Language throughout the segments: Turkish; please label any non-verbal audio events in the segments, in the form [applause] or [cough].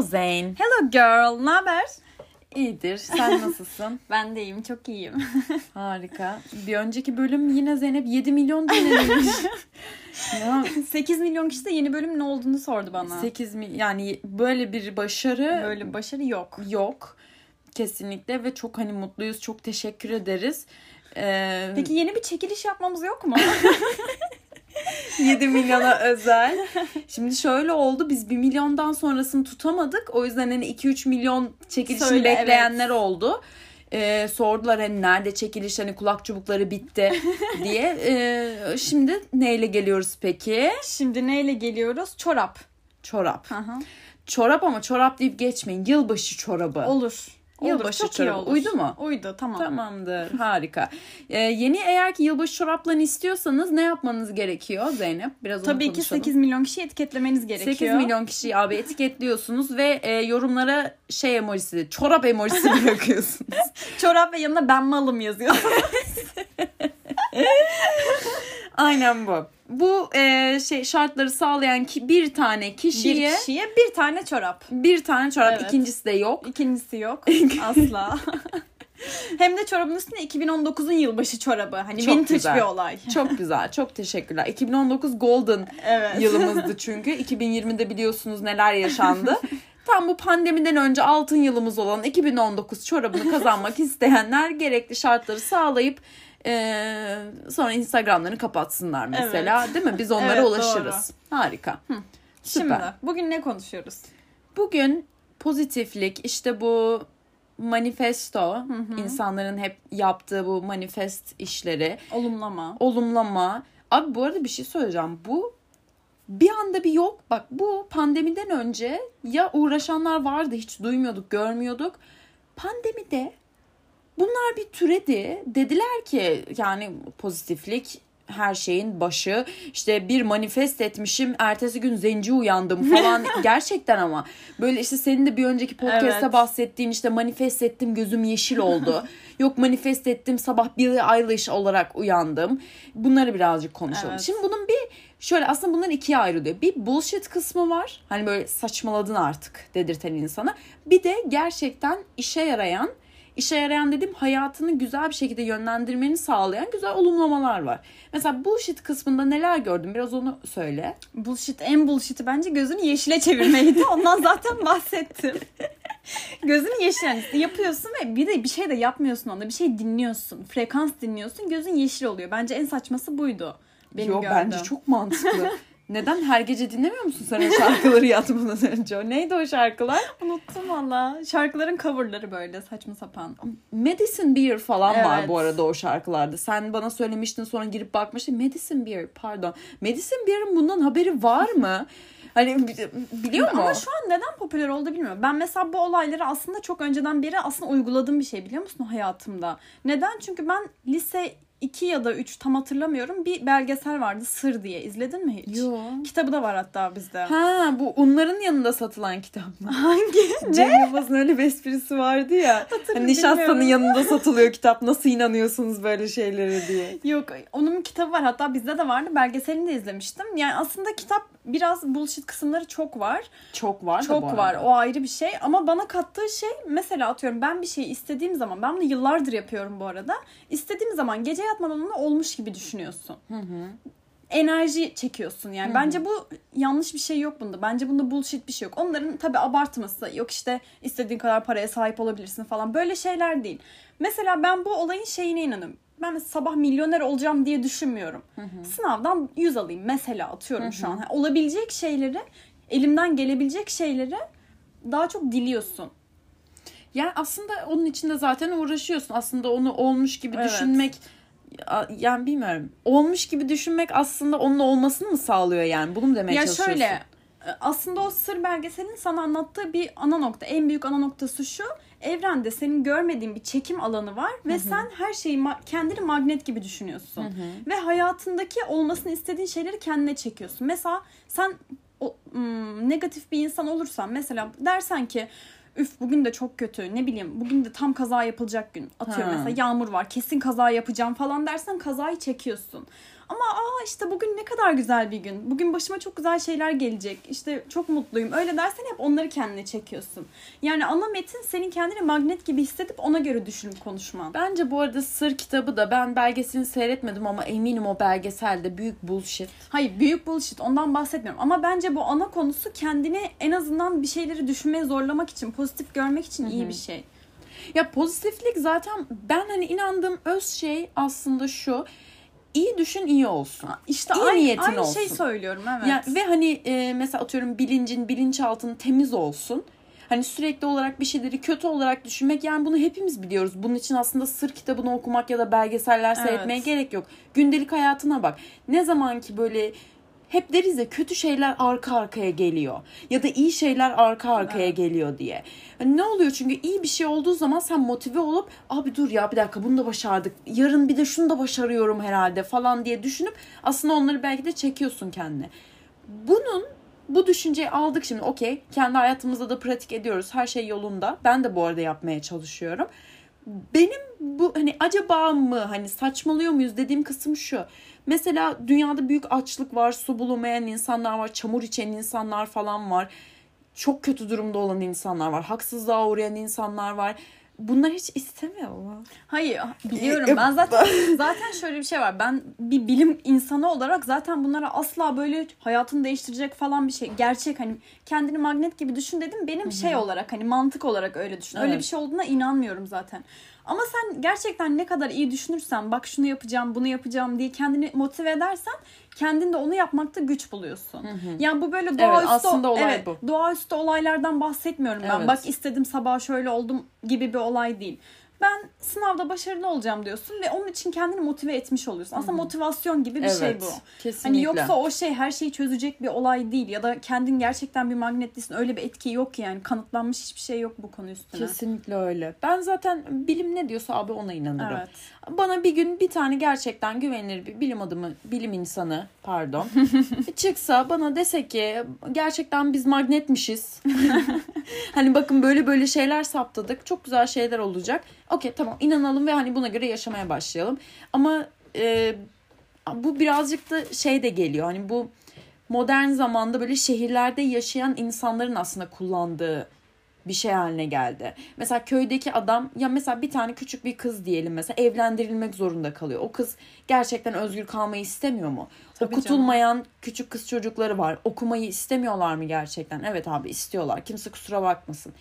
Hello. Hello girl, ne haber? İyidir. Sen [laughs] nasılsın? Ben de iyiyim, çok iyiyim. [laughs] Harika. Bir önceki bölüm yine Zeynep 7 milyon dinlenilmiş. [laughs] ya 8 milyon kişi de yeni bölüm ne olduğunu sordu bana. 8 mi yani böyle bir başarı böyle bir başarı yok. Yok. Kesinlikle ve çok hani mutluyuz. Çok teşekkür ederiz. Ee, Peki yeni bir çekiliş yapmamız yok mu? 7 milyona özel. Şimdi şöyle oldu biz 1 milyondan sonrasını tutamadık. O yüzden hani 2-3 milyon çekilişini Söyle, bekleyenler evet. oldu. Ee, sordular hani nerede çekiliş hani kulak çubukları bitti [laughs] diye. Ee, şimdi neyle geliyoruz peki? Şimdi neyle geliyoruz? Çorap. Çorap. Aha. Çorap ama çorap deyip geçmeyin. Yılbaşı çorabı. Olur. Yılbaşı çok çorabı. Olur. Uydu mu? Uydu tamam. Tamamdır harika. Ee, yeni eğer ki yılbaşı çoraplarını istiyorsanız ne yapmanız gerekiyor Zeynep? Biraz Tabii ki 8 milyon kişi etiketlemeniz gerekiyor. 8 milyon kişiyi abi etiketliyorsunuz ve e, yorumlara şey emojisi, çorap emojisi bırakıyorsunuz. [laughs] çorap ve yanına ben malım yazıyorsunuz. [laughs] Aynen bu. Bu e, şey şartları sağlayan ki bir tane kişiye bir kişiye bir tane çorap. Bir tane çorap. Evet. İkincisi de yok. İkincisi yok. [laughs] Asla. Hem de çorabın üstünde 2019'un yılbaşı çorabı. Hani çok vintage güzel. bir olay. Çok güzel. Çok teşekkürler. 2019 golden evet. yılımızdı çünkü. 2020'de biliyorsunuz neler yaşandı. [laughs] Tam bu pandemiden önce altın yılımız olan 2019 çorabını [laughs] kazanmak isteyenler gerekli şartları sağlayıp ee, sonra Instagram'larını kapatsınlar mesela evet. değil mi? Biz onlara evet, ulaşırız. Doğru. Harika. Hı. Süper. Şimdi bugün ne konuşuyoruz? Bugün pozitiflik işte bu manifesto hı hı. insanların hep yaptığı bu manifest işleri. Olumlama. Olumlama. Abi bu arada bir şey söyleyeceğim. Bu bir anda bir yok. Bak bu pandemiden önce ya uğraşanlar vardı hiç duymuyorduk, görmüyorduk. Pandemide Bunlar bir türedi. Dediler ki yani pozitiflik her şeyin başı. İşte bir manifest etmişim. Ertesi gün zenci uyandım falan. [laughs] Gerçekten ama. Böyle işte senin de bir önceki podcast'ta evet. bahsettiğin işte manifest ettim gözüm yeşil oldu. [laughs] Yok manifest ettim sabah bir Eilish olarak uyandım. Bunları birazcık konuşalım. Evet. Şimdi bunun bir şöyle aslında bunlar ikiye ayrılıyor. Bir bullshit kısmı var. Hani böyle saçmaladın artık dedirten insana. Bir de gerçekten işe yarayan işe yarayan dedim hayatını güzel bir şekilde yönlendirmeni sağlayan güzel olumlamalar var. Mesela bullshit kısmında neler gördün? Biraz onu söyle. Bullshit en bullshit'i bence gözünü yeşile çevirmeydi. [laughs] Ondan zaten bahsettim. [laughs] gözünü yeşil yani yapıyorsun ve bir de bir şey de yapmıyorsun onda. Bir şey dinliyorsun. Frekans dinliyorsun. Gözün yeşil oluyor. Bence en saçması buydu. Benim Yo gördüğüm. bence çok mantıklı. [laughs] Neden her gece dinlemiyor musun sen o şarkıları yatmadan önce? Neydi o şarkılar? Unuttum valla. Şarkıların coverları böyle saçma sapan. Medicine Beer falan evet. var bu arada o şarkılarda. Sen bana söylemiştin sonra girip bakmıştın. Medicine Beer pardon. Medicine Beer'in bundan haberi var mı? [laughs] Hani biliyor mu? Ama şu an neden popüler oldu bilmiyorum. Ben mesela bu olayları aslında çok önceden beri aslında uyguladığım bir şey biliyor musun hayatımda. Neden? Çünkü ben lise 2 ya da 3 tam hatırlamıyorum bir belgesel vardı Sır diye. izledin mi hiç? Yok. Kitabı da var hatta bizde. Ha bu onların yanında satılan kitap mı? [laughs] Hangi? Cem Yılmaz'ın öyle bir esprisi vardı ya. Hani nişastanın yanında satılıyor kitap. Nasıl inanıyorsunuz böyle şeylere diye. Yok onun kitabı var hatta bizde de vardı. Belgeselini de izlemiştim. Yani aslında kitap biraz bullshit kısımları çok var. Çok var Çok var. O ayrı bir şey. Ama bana kattığı şey mesela atıyorum ben bir şey istediğim zaman ben bunu yıllardır yapıyorum bu arada. İstediğim zaman gece yatmadan onu olmuş gibi düşünüyorsun. Hı hı. Enerji çekiyorsun yani. Hı hı. Bence bu yanlış bir şey yok bunda. Bence bunda bullshit bir şey yok. Onların tabii abartması yok işte istediğin kadar paraya sahip olabilirsin falan. Böyle şeyler değil. Mesela ben bu olayın şeyine inanıyorum ben sabah milyoner olacağım diye düşünmüyorum. Hı hı. Sınavdan 100 alayım mesela atıyorum hı hı. şu an. olabilecek şeyleri, elimden gelebilecek şeyleri daha çok diliyorsun. Yani aslında onun için de zaten uğraşıyorsun. Aslında onu olmuş gibi evet. düşünmek yani bilmiyorum. Olmuş gibi düşünmek aslında onun olmasını mı sağlıyor yani? Bunu mu demeye ya çalışıyorsun? Ya şöyle aslında o sır belgeselin sana anlattığı bir ana nokta. En büyük ana noktası şu evrende senin görmediğin bir çekim alanı var ve Hı-hı. sen her şeyi ma- kendini magnet gibi düşünüyorsun. Hı-hı. Ve hayatındaki olmasını istediğin şeyleri kendine çekiyorsun. Mesela sen o, ım, negatif bir insan olursan mesela dersen ki üf bugün de çok kötü ne bileyim bugün de tam kaza yapılacak gün atıyorum ha. mesela yağmur var kesin kaza yapacağım falan dersen kazayı çekiyorsun. Ama aa işte bugün ne kadar güzel bir gün. Bugün başıma çok güzel şeyler gelecek. İşte çok mutluyum. Öyle dersen hep onları kendine çekiyorsun. Yani ana metin senin kendini magnet gibi hissedip ona göre düşünüp konuşman. Bence bu arada Sır kitabı da ben belgeselini seyretmedim ama eminim o belgeselde büyük bullshit. Hayır büyük bullshit ondan bahsetmiyorum. Ama bence bu ana konusu kendini en azından bir şeyleri düşünmeye zorlamak için, pozitif görmek için iyi bir şey. Ya pozitiflik zaten ben hani inandığım öz şey aslında şu. İyi düşün iyi olsun. İşte İyi aynı, niyetin aynı olsun. şey söylüyorum evet. Ya, ve hani e, mesela atıyorum bilincin, bilinçaltın temiz olsun. Hani sürekli olarak bir şeyleri kötü olarak düşünmek yani bunu hepimiz biliyoruz. Bunun için aslında sır kitabını okumak ya da belgeseller seyretmeye Evet. gerek yok. Gündelik hayatına bak. Ne zaman ki böyle hep deriz ya kötü şeyler arka arkaya geliyor. Ya da iyi şeyler arka arkaya Evet. geliyor diye. Hani ne oluyor çünkü iyi bir şey olduğu zaman sen motive olup abi dur ya bir dakika bunu da başardık. Yarın bir de şunu da başarıyorum herhalde falan diye düşünüp aslında onları belki de çekiyorsun kendine. Bunun bu düşünceyi aldık şimdi okey kendi hayatımızda da pratik ediyoruz her şey yolunda ben de bu arada yapmaya çalışıyorum benim bu hani acaba mı hani saçmalıyor muyuz dediğim kısım şu mesela dünyada büyük açlık var su bulamayan insanlar var çamur içen insanlar falan var çok kötü durumda olan insanlar var haksızlığa uğrayan insanlar var bunlar hiç istemiyor mu? Hayır biliyorum E, ben zaten [laughs] zaten şöyle bir şey var. Ben bir bilim insanı olarak zaten bunlara asla böyle hayatını değiştirecek falan bir şey. Gerçek hani kendini magnet gibi düşün dedim. Benim şey olarak hani mantık olarak öyle düşün. Öyle Evet. bir şey olduğuna inanmıyorum zaten. Ama sen gerçekten ne kadar iyi düşünürsen bak şunu yapacağım bunu yapacağım diye kendini motive edersen kendin de onu yapmakta güç buluyorsun. Yani bu böyle doğaüstü, aslında olay evet, bu. doğaüstü olaylardan bahsetmiyorum ben. Evet. Bak istedim sabah şöyle oldum gibi bir olay değil. Ben sınavda başarılı olacağım diyorsun ve onun için kendini motive etmiş oluyorsun. Aslında motivasyon gibi bir şey Evet, bu. kesinlikle. Hani yoksa o şey her şeyi çözecek bir olay değil ya da kendin gerçekten bir magnetlisin öyle bir etki yok yani kanıtlanmış hiçbir şey yok bu konu üstüne. Kesinlikle öyle. Ben zaten bilim ne diyorsa abi ona inanırım. Evet. Bana bir gün bir tane gerçekten güvenilir bir bilim adamı, bilim insanı pardon [laughs] çıksa bana dese ki gerçekten biz magnetmişiz. [laughs] hani bakın böyle böyle şeyler saptadık. Çok güzel şeyler olacak. Okey tamam inanalım ve hani buna göre yaşamaya başlayalım. Ama e, bu birazcık da şey de geliyor. Hani bu modern zamanda böyle şehirlerde yaşayan insanların aslında kullandığı bir şey haline geldi. Mesela köydeki adam ya mesela bir tane küçük bir kız diyelim mesela evlendirilmek zorunda kalıyor. O kız gerçekten özgür kalmayı istemiyor mu? Tabii Okutulmayan küçük kız çocukları var. Okumayı istemiyorlar mı gerçekten? Evet abi istiyorlar. Kimse kusura bakmasın.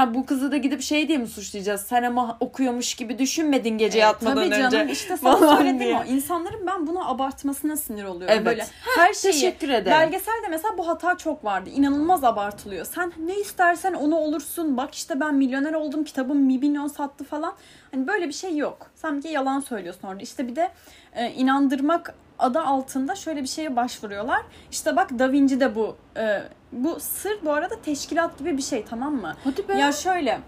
Ha bu kızı da gidip şey diye mi suçlayacağız? Sen ama okuyormuş gibi düşünmedin gece yatmadan Tabii önce. canım işte sana falan söylediğim diye. o. İnsanların ben buna abartmasına sinir oluyorum. Evet. Böyle her şeyi. teşekkür ederim. Belgeselde mesela bu hata çok vardı. İnanılmaz abartılıyor. Sen ne istersen onu olursun. Bak işte ben milyoner oldum. Kitabım bir milyon sattı falan. Hani böyle bir şey yok. Sen bir yalan söylüyorsun orada. İşte bir de e, inandırmak adı altında şöyle bir şeye başvuruyorlar. İşte bak Da Vinci de bu. e, bu sır bu arada teşkilat gibi bir şey tamam mı? Hadi be. Ya şöyle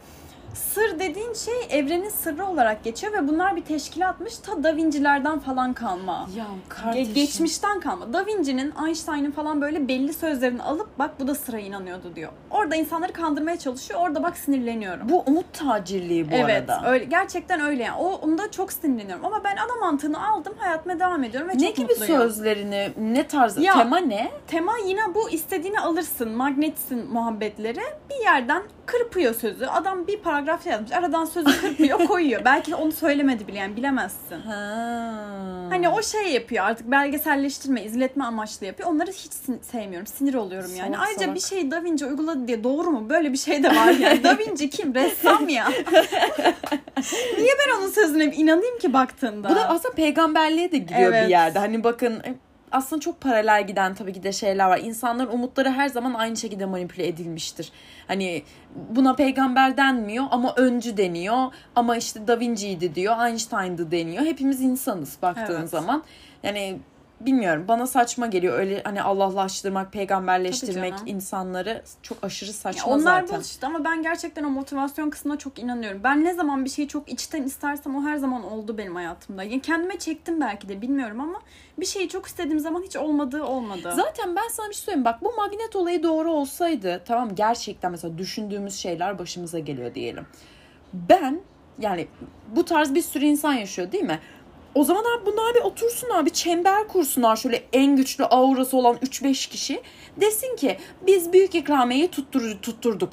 sır dediğin şey evrenin sırrı olarak geçiyor ve bunlar bir teşkilatmış ta Da Vinci'lerden falan kalma. ya Ge- kardeşim. geçmişten kalma. Da Vinci'nin, Einstein'ın falan böyle belli sözlerini alıp bak bu da sıra inanıyordu diyor. Orada insanları kandırmaya çalışıyor. Orada bak sinirleniyorum. Bu umut tacirliği bu evet, arada. öyle gerçekten öyle yani. O onda çok sinirleniyorum ama ben ana mantığını aldım, hayatıma devam ediyorum ve ne çok gibi mutluyum. sözlerini, ne tarz, Ya- tema ne? Tema yine bu istediğini alırsın, magnetsin muhabbetleri. Bir yerden kırpıyor sözü. Adam bir paragraf yazmış. Aradan sözü kırpıyor, [laughs] koyuyor. Belki de onu söylemedi bile yani bilemezsin. Ha. Hani o şey yapıyor artık belgeselleştirme, izletme amaçlı yapıyor. Onları hiç sin- sevmiyorum. Sinir oluyorum yani. Salak Ayrıca salak. bir şeyi Da Vinci uyguladı diye doğru mu? Böyle bir şey de var yani. [laughs] da Vinci kim? Ressam ya. [laughs] Niye ben onun sözüne inanayım ki baktığında? Bu da aslında peygamberliğe de giriyor Evet. bir yerde. Hani bakın aslında çok paralel giden tabii ki de şeyler var. İnsanların umutları her zaman aynı şekilde manipüle edilmiştir. Hani buna peygamber denmiyor ama öncü deniyor. Ama işte Da Vinci'ydi diyor, Einstein'dı deniyor. Hepimiz insanız baktığın Evet. zaman. Yani bilmiyorum bana saçma geliyor öyle hani Allahlaştırmak, peygamberleştirmek insanları çok aşırı Ya saçma onlar zaten. bullshit ama ben gerçekten o motivasyon kısmına çok inanıyorum. Ben ne zaman bir şeyi çok içten istersem o her zaman oldu benim hayatımda. Yani kendime çektim belki de bilmiyorum ama bir şeyi çok istediğim zaman hiç olmadığı olmadı. Zaten ben sana bir şey söyleyeyim. Bak bu magnet olayı doğru olsaydı tamam gerçekten mesela düşündüğümüz şeyler başımıza geliyor diyelim. Ben yani bu tarz bir sürü insan yaşıyor değil mi? O zaman abi bunlar bir otursun abi çember kursunlar şöyle en güçlü aurası olan 3-5 kişi. Desin ki biz büyük ikramiyeyi tuttur, tutturduk.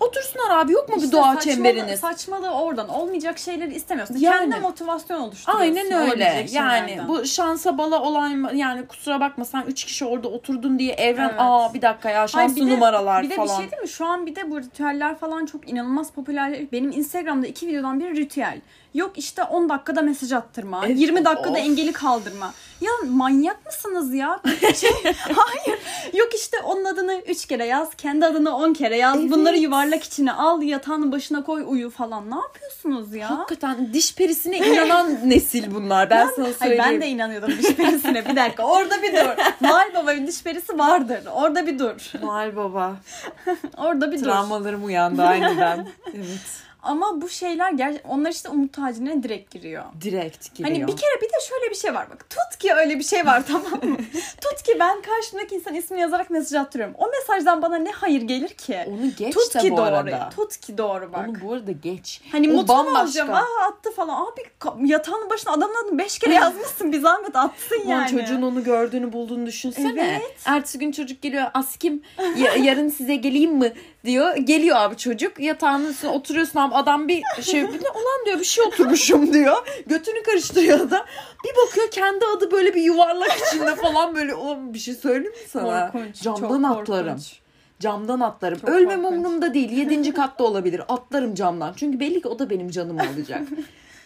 Otursunlar abi yok mu bir İşte doğa saçmalı- çemberiniz? Saçmalığı oradan. Olmayacak şeyleri istemiyorsun. Yani. Kendine motivasyon oluşturuyorsun. Aynen öyle. Yani bu şansa bala olan yani kusura bakma sen 3 kişi orada oturdun diye evren Evet. aa bir dakika ya Hayır, şanslı bir de- numaralar bir de falan. bir şey değil mi? Şu an bir de bu ritüeller falan çok inanılmaz popüler. Benim Instagram'da iki videodan biri ritüel. Yok işte 10 dakikada mesaj attırma. Evet, 20 dakikada of. engeli kaldırma. Ya manyak mısınız ya? Şey, [laughs] hayır. Yok işte onun adını 3 kere yaz. Kendi adını 10 kere yaz. Evet. Bunları yuvarlak içine al. Yatağının başına koy uyu falan. Ne yapıyorsunuz ya? Hakikaten diş perisine inanan [laughs] nesil bunlar. Ben, sana Hayır, söyleyeyim. ben de inanıyordum diş perisine. Bir dakika orada bir dur. Noel Baba'nın diş perisi vardır. Orada bir dur. Noel Baba. [laughs] Orada bir dur. Travmalarım uyandı aynıdan. evet. Ama bu şeyler ger- onlar işte umut tacine direkt giriyor. Direkt giriyor. Hani bir kere bir de şöyle bir şey var bak. Tut ki öyle bir şey var [laughs] tamam mı? Tut ki ben karşımdaki insan ismini yazarak mesaj attırıyorum. O mesajdan bana ne hayır gelir ki? Onu geç Tut de ki bu doğru. arada. Tut ki doğru bak. Onu bu arada geç. Hani O mutlu mu bambaşka. olacağım? Aa attı falan. Abi yatağının başına adamın adını beş kere yazmışsın. Bir zahmet atsın yani. çocuğun onu gördüğünü bulduğunu düşünsene. Evet. Ertesi gün çocuk geliyor askim ya- yarın size geleyim mi diyor. Geliyor abi çocuk yatağının üstüne oturuyorsun abi adam bir şey de ulan diyor bir şey oturmuşum [laughs] diyor. Götünü karıştırıyor da bir bakıyor kendi adı böyle bir yuvarlak içinde falan böyle ulan bir şey söyleyeyim mi sana? Korkunç. Camdan çok atlarım. korkunç. Camdan atlarım. Çok Ölmem korkunç. umurumda değil. Yedinci katta olabilir. Atlarım camdan. Çünkü belli ki o da benim canım olacak. [laughs]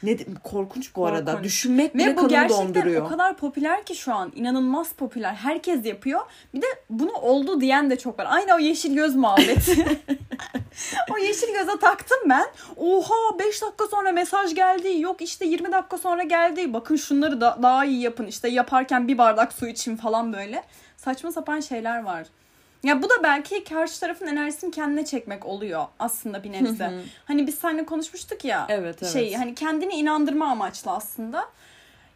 ne korkunç bu arada. Korkunç. Düşünmek bile Ve bu gerçekten donduruyor. o kadar popüler ki şu an. inanılmaz popüler. Herkes yapıyor. Bir de bunu oldu diyen de çok var. Aynı o yeşil göz muhabbeti. [laughs] o yeşil göze taktım ben. Oha 5 dakika sonra mesaj geldi. Yok işte 20 dakika sonra geldi. Bakın şunları da daha iyi yapın. İşte yaparken bir bardak su için falan böyle. Saçma sapan şeyler var. Ya bu da belki karşı tarafın enerjisini kendine çekmek oluyor aslında bir nebze. hani biz seninle konuşmuştuk ya. Evet, evet. Şey hani kendini inandırma amaçlı aslında.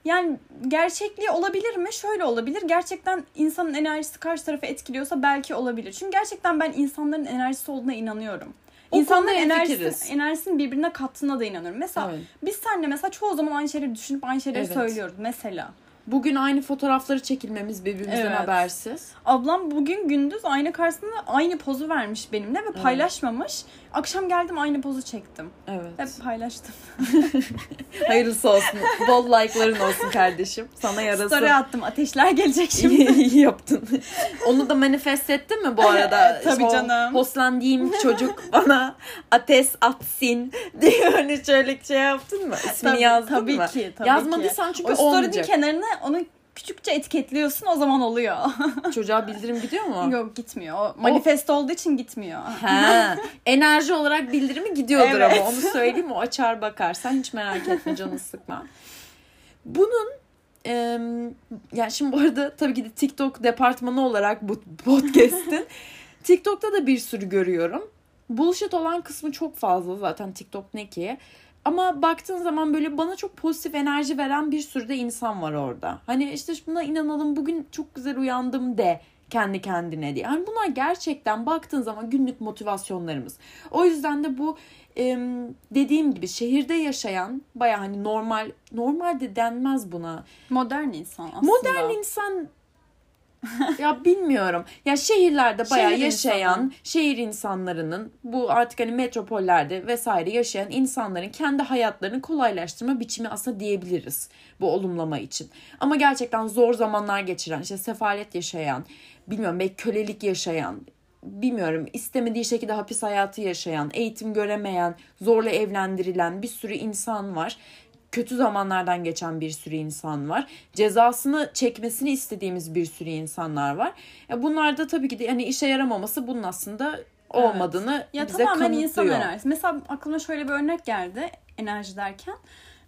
Yani gerçekliği olabilir mi? Şöyle olabilir. Gerçekten insanın enerjisi karşı tarafı etkiliyorsa belki olabilir. Çünkü gerçekten ben insanların enerjisi olduğuna inanıyorum. O İnsanların enerjisi, enerjisini birbirine kattığına da inanıyorum. Mesela Evet. biz seninle mesela çoğu zaman aynı şeyleri düşünüp aynı şeyleri Evet. söylüyoruz. Mesela. Bugün aynı fotoğrafları çekilmemiz birbirimizden Evet. habersiz. Ablam bugün gündüz ayna karşısında aynı pozu vermiş benimle ve paylaşmamış. Akşam geldim aynı pozu çektim. Evet. Hep paylaştım. [laughs] Hayırlısı olsun. Bol like'ların olsun kardeşim. Sana yarasın. Story attım. Ateşler gelecek şimdi. İyi yaptın. Onu da manifest ettin mi bu [laughs] arada? Tabii O canım. Hoslandiyim çocuk bana ateş atsın diye öyle [laughs] şöyle şey yaptın mı? İsmini Tabii- yazdın tabii mı? ki, tabii Yazmadıysan çünkü o story'nin olmayacak. kenarına onu küçükçe etiketliyorsun o zaman oluyor. [laughs] Çocuğa bildirim gidiyor mu? Yok gitmiyor. O manifest olduğu için gitmiyor. Ha, enerji olarak bildirimi gidiyordur Evet. ama onu söyleyeyim o açar bakar. Sen hiç merak etme canını sıkma. Bunun e, yani şimdi bu arada tabii ki de TikTok departmanı olarak bu podcast'in [laughs] TikTok'ta da bir sürü görüyorum. Bullshit olan kısmı çok fazla zaten TikTok ne ki. Ama baktığın zaman böyle bana çok pozitif enerji veren bir sürü de insan var orada. Hani işte buna inanalım bugün çok güzel uyandım de kendi kendine diye. Hani bunlar gerçekten baktığın zaman günlük motivasyonlarımız. O yüzden de bu dediğim gibi şehirde yaşayan baya hani normal normal de denmez buna. Modern insan aslında. Modern insan [laughs] ya bilmiyorum. Ya şehirlerde bayağı Şehir yaşayan insanı. şehir insanlarının bu artık hani metropollerde vesaire yaşayan insanların kendi hayatlarını kolaylaştırma biçimi aslında diyebiliriz bu olumlama için. Ama gerçekten zor zamanlar geçiren, işte sefalet yaşayan, bilmiyorum belki kölelik yaşayan, bilmiyorum istemediği şekilde hapis hayatı yaşayan, eğitim göremeyen, zorla evlendirilen bir sürü insan var kötü zamanlardan geçen bir sürü insan var. Cezasını çekmesini istediğimiz bir sürü insanlar var. Ya bunlar da tabii ki de hani işe yaramaması bunun aslında olmadığını Ya bize tamamen kanıtlıyor. insan enerjisi. Mesela aklıma şöyle bir örnek geldi enerji derken.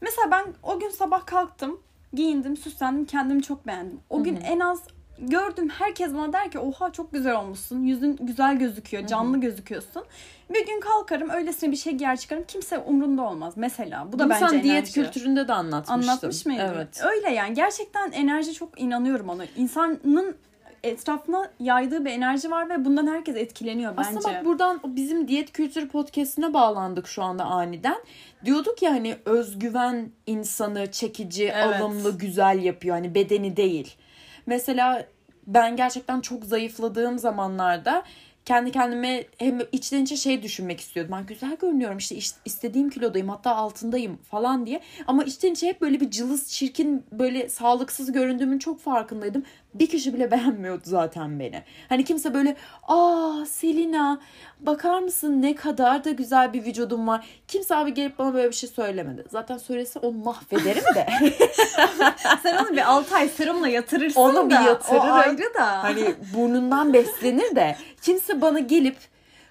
Mesela ben o gün sabah kalktım, giyindim, süslendim, kendimi çok beğendim. O gün en az gördüm herkes bana der ki oha çok güzel olmuşsun. Yüzün güzel gözüküyor, canlı gözüküyorsun. Bir gün kalkarım öylesine bir şey giyer çıkarım. Kimse umrunda olmaz mesela. Bu da Bunu bence sen diyet enerji. kültüründe de anlatmıştın. Anlatmış mıydım? Evet. Öyle yani gerçekten enerji çok inanıyorum ona. İnsanın etrafına yaydığı bir enerji var ve bundan herkes etkileniyor bence. Aslında bak buradan bizim diyet kültürü podcastine bağlandık şu anda aniden. Diyorduk ya hani özgüven insanı çekici, Evet. alımlı, güzel yapıyor. Hani bedeni değil. Mesela ben gerçekten çok zayıfladığım zamanlarda kendi kendime hem içten içe şey düşünmek istiyordum. Ben güzel görünüyorum işte iş- istediğim kilodayım hatta altındayım falan diye. Ama içten içe hep böyle bir cılız, çirkin, böyle sağlıksız göründüğümün çok farkındaydım. Bir kişi bile [laughs] beğenmiyordu zaten beni. Hani kimse böyle aa Selina bakar mısın ne kadar da güzel bir vücudum var. Kimse abi gelip bana böyle bir şey söylemedi. Zaten söylese onu mahvederim de. [laughs] Sen onu bir 6 ay serumla yatırırsın Onu bir da. yatırırım. O ayrı da. hani burnundan beslenir de kimse bana gelip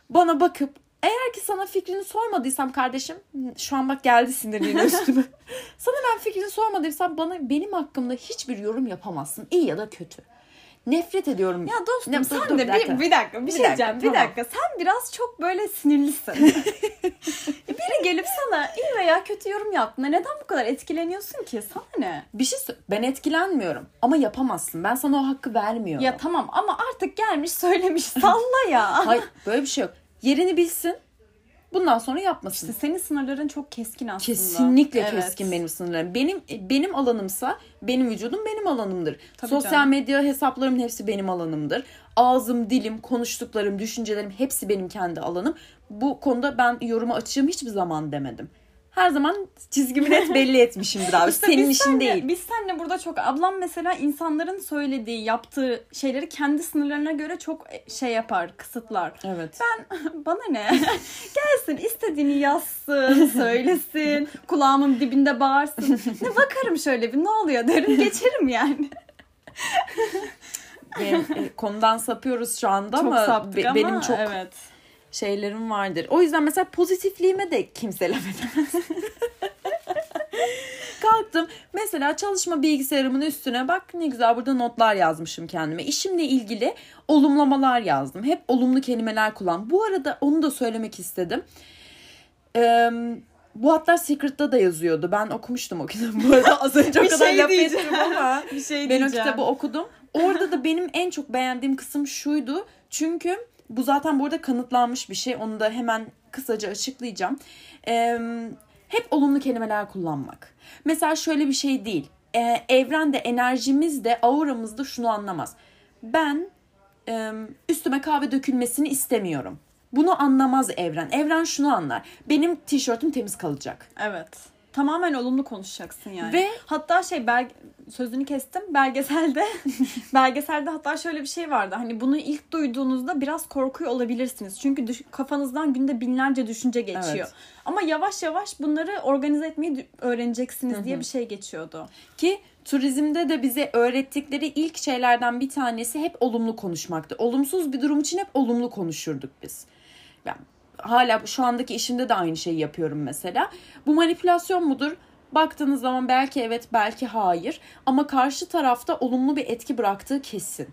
bana bakıp eğer ki sana fikrini sormadıysam kardeşim şu an bak geldi sinirliğine üstüme. [laughs] sana ben fikrini sormadıysam bana benim hakkımda hiçbir yorum yapamazsın. iyi ya da kötü. Nefret ediyorum. Ya dostum Ne- dur, sen dur, de bir dakika. bir, dakika bir, Bir şey dakika, diyeceğim. Bir tamam. dakika. Sen biraz çok böyle sinirlisin. [laughs] Biri gelip sana iyi veya kötü yorum yaptığında neden bu kadar etkileniyorsun ki? Sana ne? Bir şey ben etkilenmiyorum ama yapamazsın. Ben sana o hakkı vermiyorum. Ya tamam ama artık gelmiş söylemiş salla ya. Hayır böyle bir şey yok. Yerini bilsin. Bundan sonra yapmasın. İşte senin sınırların çok keskin aslında. Kesinlikle Evet. keskin benim sınırlarım. Benim benim alanımsa benim vücudum benim alanımdır. Tabii Sosyal canım. medya hesaplarımın hepsi benim alanımdır. Ağzım, dilim, konuştuklarım, düşüncelerim hepsi benim kendi alanım. Bu konuda ben yoruma açığım hiçbir zaman demedim. Her zaman çizgimi net belli etmişimdir abi. İşte Senin işin senle- değil. Biz seninle burada çok ablam mesela insanların söylediği, yaptığı şeyleri kendi sınırlarına göre çok şey yapar, kısıtlar. Evet. [laughs] Bana ne? [laughs] Gelsin istediğini yazsın, [laughs] söylesin, kulağımın dibinde bağırsın. Ne bakarım şöyle bir ne oluyor derim geçerim yani. Benim, e, konudan sapıyoruz şu anda çok ama, be- ama benim çok evet. Şeylerim vardır. O yüzden mesela pozitifliğime de kimse laf edemez. [laughs] Kalktım mesela çalışma bilgisayarımın üstüne bak ne güzel burada notlar yazmışım kendime. İşimle ilgili olumlamalar yazdım. Hep olumlu kelimeler kullan. Bu arada onu da söylemek istedim. Ee, bu hatta Secret'ta da yazıyordu. Ben okumuştum o kitabı. Bu arada az önce o [laughs] kadar şey laf ettim ama. [laughs] Bir şey Ben o diyeceğim. kitabı okudum. Orada da benim en çok beğendiğim kısım şuydu. Çünkü bu zaten burada kanıtlanmış bir şey. Onu da hemen kısaca açıklayacağım. Ee, hep olumlu kelimeler kullanmak. Mesela şöyle bir şey değil. Ee, evrende, enerjimizde, auramızda şunu anlamaz. Ben e, üstüme kahve dökülmesini istemiyorum. Bunu anlamaz evren. Evren şunu anlar. Benim tişörtüm temiz kalacak. Evet. Tamamen olumlu konuşacaksın yani. Ve- hatta şey belge, sözünü kestim belgeselde [laughs] belgeselde hatta şöyle bir şey vardı. Hani bunu ilk duyduğunuzda biraz korkuyor olabilirsiniz. Çünkü düş- kafanızdan günde binlerce düşünce geçiyor. Evet. Ama yavaş yavaş bunları organize etmeyi öğreneceksiniz diye bir şey geçiyordu. Ki turizmde de bize öğrettikleri ilk şeylerden bir tanesi hep olumlu konuşmaktı. Olumsuz bir durum için hep olumlu konuşurduk biz. Ben hala şu andaki işimde de aynı şeyi yapıyorum mesela. Bu manipülasyon mudur? Baktığınız zaman belki evet belki hayır ama karşı tarafta olumlu bir etki bıraktığı kesin.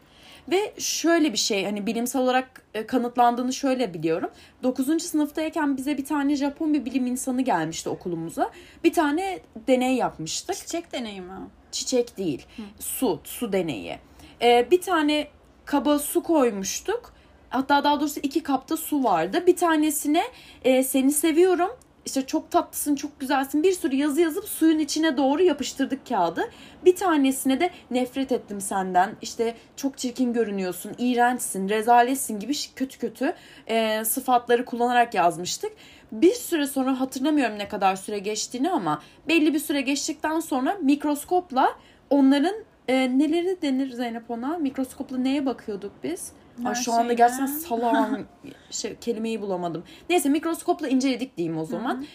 Ve şöyle bir şey hani bilimsel olarak e, kanıtlandığını şöyle biliyorum. 9. sınıftayken bize bir tane Japon bir bilim insanı gelmişti okulumuza. Bir tane deney yapmıştık Çiçek deneyimi. çiçek değil. Su, su deneyi. Ee, bir tane kaba su koymuştuk. Hatta daha doğrusu iki kapta su vardı. Bir tanesine e, seni seviyorum. işte çok tatlısın, çok güzelsin. Bir sürü yazı yazıp suyun içine doğru yapıştırdık kağıdı. Bir tanesine de nefret ettim senden. İşte çok çirkin görünüyorsun, iğrençsin, rezaletsin gibi kötü kötü e, sıfatları kullanarak yazmıştık. Bir süre sonra hatırlamıyorum ne kadar süre geçtiğini ama belli bir süre geçtikten sonra mikroskopla onların e, neleri denir Zeynep ona? Mikroskopla neye bakıyorduk biz? Ay, şu anda gerçekten salağım [laughs] şey, kelimeyi bulamadım. Neyse mikroskopla inceledik diyeyim o zaman.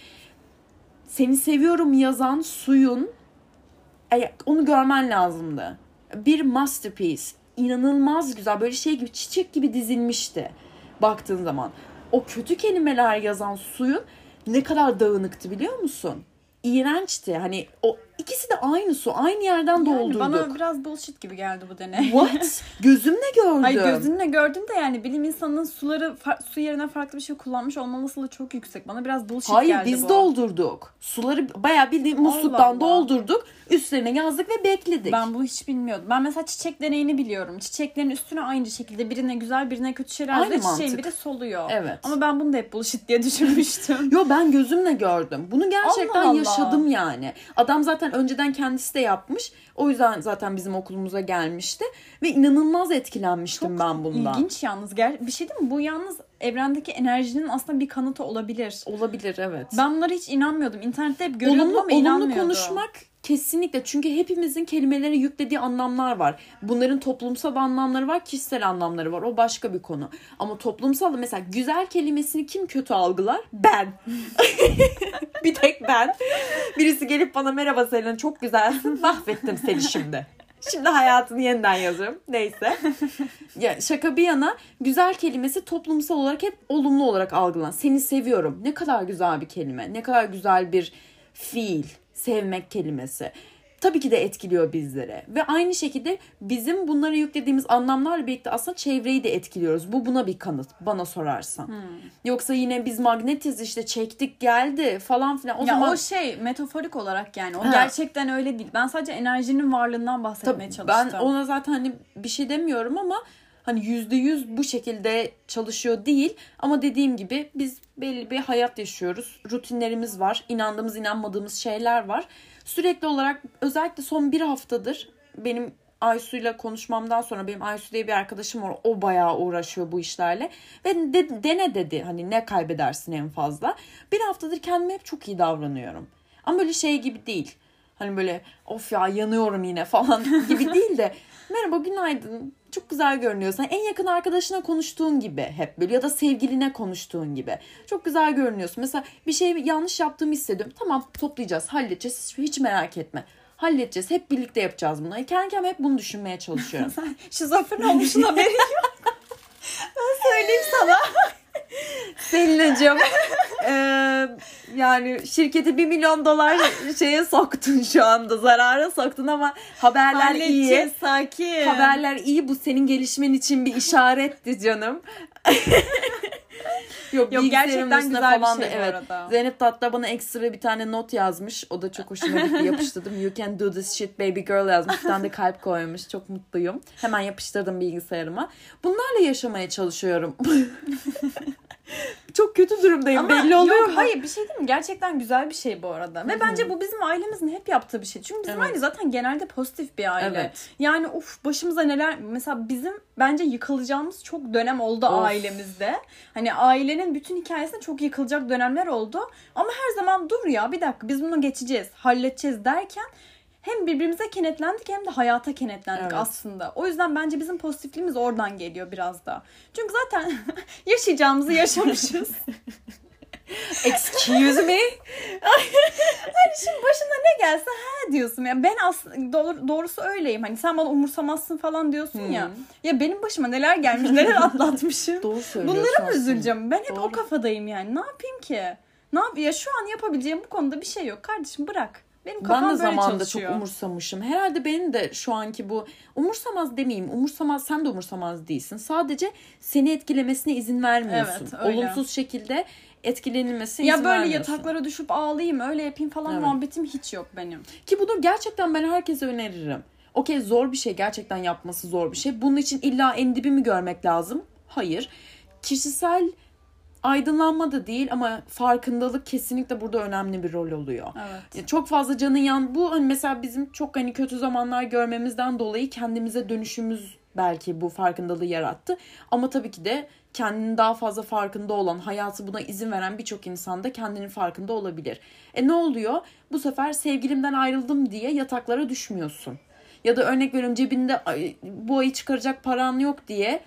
Seni seviyorum yazan suyun onu görmen lazımdı. Bir masterpiece. İnanılmaz güzel. Böyle şey gibi çiçek gibi dizilmişti baktığın zaman. O kötü kelimeler yazan suyun ne kadar dağınıktı biliyor musun? İğrençti. Hani o ikisi de aynı su. Aynı yerden Yani doldurduk. bana biraz bullshit gibi geldi bu deney. What? [laughs] Gözümle gördüm. Hayır gözünle gördüm de yani bilim insanının suları su yerine farklı bir şey kullanmış olma olasılığı çok yüksek. Bana biraz bullshit Hayır geldi biz bu. doldurduk. Suları bayağı bildiğin musluktan doldurduk. Üstlerine yazdık ve bekledik. Ben bunu hiç bilmiyordum. Ben mesela çiçek deneyini biliyorum. Çiçeklerin üstüne aynı şekilde birine güzel birine kötü şeyler Aynı yazıyor. Çiçeğin mantık. biri soluyor. Evet. Ama ben bunu da hep bullshit diye [laughs] düşünmüştüm. Yo ben gözümle gördüm. Bunu gerçekten Allah Allah. yaşadım yani. Adam zaten önceden kendisi de yapmış. O yüzden zaten bizim okulumuza gelmişti. Ve inanılmaz etkilenmiştim ben bundan. İlginç yalnız. Ger- bir şey değil mi? Bu yalnız evrendeki enerjinin aslında bir kanıtı olabilir. Olabilir evet. Ben bunlara hiç inanmıyordum. İnternette hep görüyordum olumlu, ama olumlu inanmıyordum. konuşmak kesinlikle çünkü hepimizin kelimelere yüklediği anlamlar var. Bunların toplumsal anlamları var, kişisel anlamları var. O başka bir konu. Ama toplumsal mesela güzel kelimesini kim kötü algılar? Ben. [laughs] bir tek ben. Birisi gelip bana merhaba Selena çok güzelsin. Mahvettim seni şimdi. Şimdi hayatını yeniden yazıyorum. Neyse. [laughs] Ya şaka bir yana güzel kelimesi toplumsal olarak hep olumlu olarak algılan. Seni seviyorum. Ne kadar güzel bir kelime. Ne kadar güzel bir fiil. Sevmek kelimesi. Tabii ki de etkiliyor bizlere. Ve aynı şekilde bizim bunlara yüklediğimiz anlamlarla birlikte aslında çevreyi de etkiliyoruz. Bu buna bir kanıt bana sorarsan. Hmm. Yoksa yine biz magnetiz işte çektik geldi falan filan. O ya zaman o şey metaforik olarak yani. O Ha. gerçekten öyle değil. Ben sadece enerjinin varlığından bahsetmeye Tabii çalıştım. ben ona zaten hani bir şey demiyorum ama hani yüzde yüz bu şekilde çalışıyor değil. Ama dediğim gibi biz belli bir hayat yaşıyoruz. Rutinlerimiz var. inandığımız inanmadığımız şeyler var. Sürekli olarak özellikle son bir haftadır benim Aysu'yla konuşmamdan sonra benim Aysu diye bir arkadaşım var. O bayağı uğraşıyor bu işlerle. Ve de- dene dedi hani ne kaybedersin en fazla. Bir haftadır kendime hep çok iyi davranıyorum. Ama böyle şey gibi değil. Hani böyle of ya yanıyorum yine falan [laughs] gibi değil de merhaba günaydın çok güzel görünüyorsun. En yakın arkadaşına konuştuğun gibi hep böyle ya da sevgiline konuştuğun gibi. Çok güzel görünüyorsun. Mesela bir şey yanlış yaptığımı hissediyorum. Tamam toplayacağız halledeceğiz hiç merak etme. Halledeceğiz. Hep birlikte yapacağız bunu. Kendi kendime hep bunu düşünmeye çalışıyorum. [laughs] Sen şizofren olmuşsun haberin yok. [laughs] ben söyleyeyim sana. Selin'cim eee, [laughs] yani şirketi 1 milyon dolar şeye soktun şu anda. Zarara soktun ama haberler iyi. Halledeceğiz, sakin. Haberler iyi bu senin gelişmen için bir işaretti canım. [laughs] Yok, Yok, gerçekten güzel bir falan da- şey bu evet. arada. Zeynep hatta bana ekstra bir tane not yazmış. O da çok hoşuma gitti. Yapıştırdım. You can do this shit baby girl yazmış. Bir tane de kalp koymuş. Çok mutluyum. Hemen yapıştırdım bilgisayarıma. Bunlarla yaşamaya çalışıyorum. [laughs] [laughs] çok kötü durumdayım. Ama Belli oluyor yok, mu? hayır bir şey değil mi? Gerçekten güzel bir şey bu arada. Ve bence bu bizim ailemizin hep yaptığı bir şey. Çünkü bizim Evet. aile zaten genelde pozitif bir aile. Evet. Yani uf başımıza neler mesela bizim bence yıkılacağımız çok dönem oldu Of. ailemizde. Hani ailenin bütün hikayesinde çok yıkılacak dönemler oldu. Ama her zaman dur ya bir dakika biz bunu geçeceğiz, halledeceğiz derken hem birbirimize kenetlendik hem de hayata kenetlendik Evet. aslında. O yüzden bence bizim pozitifliğimiz oradan geliyor biraz da. Çünkü zaten [laughs] yaşayacağımızı yaşamışız. [laughs] Excuse me? [laughs] Şimdi başına ne gelse ha diyorsun. Ya ben aslında doğru, doğrusu öyleyim. Hani sen bana umursamazsın falan diyorsun ya. Hmm. Ya benim başıma neler gelmiş, neler atlatmışım. Doğru söylüyorsun Bunlara mı üzüleceğim? Ben hep o Doğru. kafadayım yani. Ne yapayım ki? Ne yap ya şu an yapabileceğim bu konuda bir şey yok. Kardeşim bırak. Benim kafam Ben de böyle zamanında çalışıyor. çok umursamışım. Herhalde benim de şu anki bu umursamaz demeyeyim. Umursamaz sen de umursamaz değilsin. Sadece seni etkilemesine izin vermiyorsun. Evet, öyle. Olumsuz şekilde etkilenilmesine ya izin böyle vermiyorsun. yataklara düşüp ağlayayım öyle yapayım falan Evet. muhabbetim hiç yok benim. Ki bunu gerçekten ben herkese öneririm. Okey zor bir şey gerçekten yapması zor bir şey. Bunun için illa en dibi mi görmek lazım? Hayır. Kişisel aydınlanma da değil ama farkındalık kesinlikle burada önemli bir rol oluyor. Evet. Çok fazla canın yan bu hani mesela bizim çok hani kötü zamanlar görmemizden dolayı kendimize dönüşümüz belki bu farkındalığı yarattı. Ama tabii ki de kendinin daha fazla farkında olan, hayatı buna izin veren birçok insan da kendinin farkında olabilir. E ne oluyor? Bu sefer sevgilimden ayrıldım diye yataklara düşmüyorsun. Ya da örnek veriyorum cebinde "Ay, bu ayı çıkaracak paran yok diye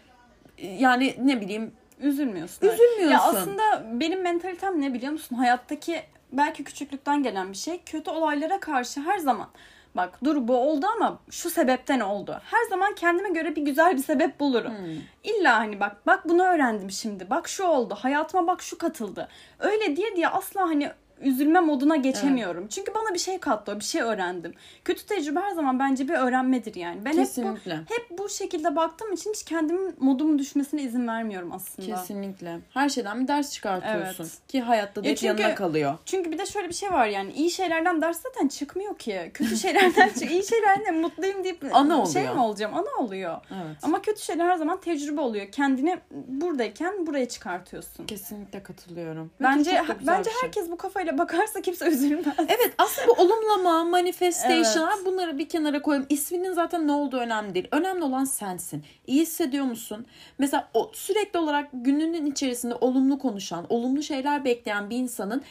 yani ne bileyim Üzülmüyorsun. üzülmüyorsun. Ya aslında benim mentalitem ne biliyor musun? Hayattaki belki küçüklükten gelen bir şey. Kötü olaylara karşı her zaman bak dur bu oldu ama şu sebepten oldu. Her zaman kendime göre bir güzel bir sebep bulurum. Hmm. İlla hani bak bak bunu öğrendim şimdi. Bak şu oldu. Hayatıma bak şu katıldı. Öyle diye diye asla hani üzülme moduna geçemiyorum. Çünkü bana bir şey kattı, bir şey öğrendim. Kötü tecrübe her zaman bence bir öğrenmedir yani. Ben Kesinlikle. hep bu, hep bu şekilde baktığım için hiç kendimin modumun düşmesine izin vermiyorum aslında. Kesinlikle. Her şeyden bir ders çıkartıyorsun. Evet. Ki hayatta da Ya çünkü- yanına kalıyor. Çünkü bir de şöyle bir şey var yani iyi şeylerden ders zaten çıkmıyor ki. Kötü şeylerden çık. iyi şeylerden mutluyum deyip [laughs] Ana şey oluyor. mi olacağım? Ana oluyor. Evet. Ama kötü şeyler her zaman tecrübe oluyor. Kendini buradayken buraya çıkartıyorsun. Kesinlikle katılıyorum. Bence bence şey. herkes bu kafayla bakarsa kimse [laughs] üzülmez. Evet aslında bu olumlama, manifestation Evet. bunları bir kenara koyalım. İsminin zaten ne olduğu önemli değil. Önemli olan sensin. İyi hissediyor musun? Mesela o sürekli olarak gününün içerisinde olumlu konuşan, olumlu şeyler bekleyen bir insanın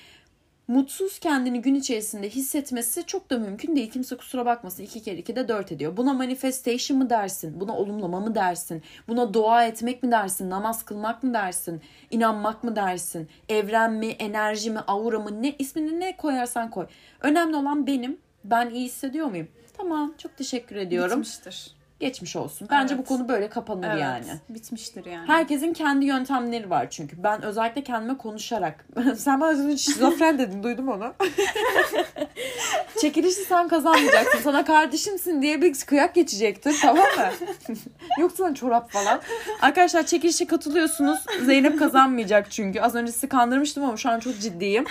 mutsuz kendini gün içerisinde hissetmesi çok da mümkün değil. Kimse kusura bakmasın. iki kere iki de dört ediyor. Buna manifestation mı dersin? Buna olumlama mı dersin? Buna dua etmek mi dersin? Namaz kılmak mı dersin? İnanmak mı dersin? Evren mi? Enerji mi? Aura mı? Ne ismini ne koyarsan koy. Önemli olan benim. Ben iyi hissediyor muyum? Tamam. Çok teşekkür ediyorum. Bitmiştir. Geçmiş olsun. Bence Evet. bu konu böyle kapanır Evet. yani. Bitmiştir yani. Herkesin kendi yöntemleri var çünkü. Ben özellikle kendime konuşarak. [laughs] sen bana önce şizofren dedin duydum onu. [laughs] Çekilişi sen kazanmayacaksın. Sana kardeşimsin diye bir kıyak geçecektir tamam mı? [laughs] Yoksa sana çorap falan. Arkadaşlar çekilişe katılıyorsunuz. Zeynep kazanmayacak çünkü. Az önce sizi kandırmıştım ama şu an çok ciddiyim.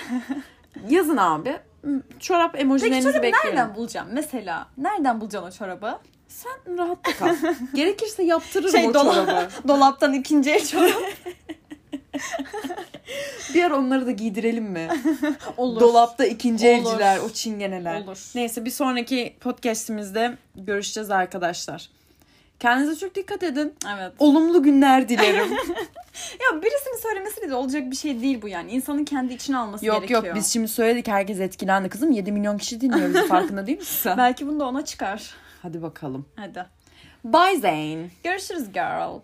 Yazın abi. Çorap Peki emojilerinizi çorabı bekliyorum. nereden bulacağım? Mesela nereden bulacaksın o çorabı? Sen rahatta kal. [laughs] Gerekirse yaptırırım Şey, o dola- çorabı. [laughs] Dolaptan ikinci el çorap. [laughs] Bir ara onları da giydirelim mi? Olur. Dolapta ikinci Olur. elciler, o çingeneler. Olur. Neyse bir sonraki podcastimizde görüşeceğiz arkadaşlar. Kendinize çok dikkat edin. Evet. Olumlu günler dilerim. Ya birisinin söylemesiyle de olacak bir şey değil bu yani. İnsanın kendi içine alması yok gerekiyor. yok biz şimdi söyledik herkes etkilendi. Kızım 7 milyon kişi dinliyor bizi farkında değil misin sen? Belki bunu da ona çıkar. Hadi bakalım. Hadi. Bye Zane. Görüşürüz girl.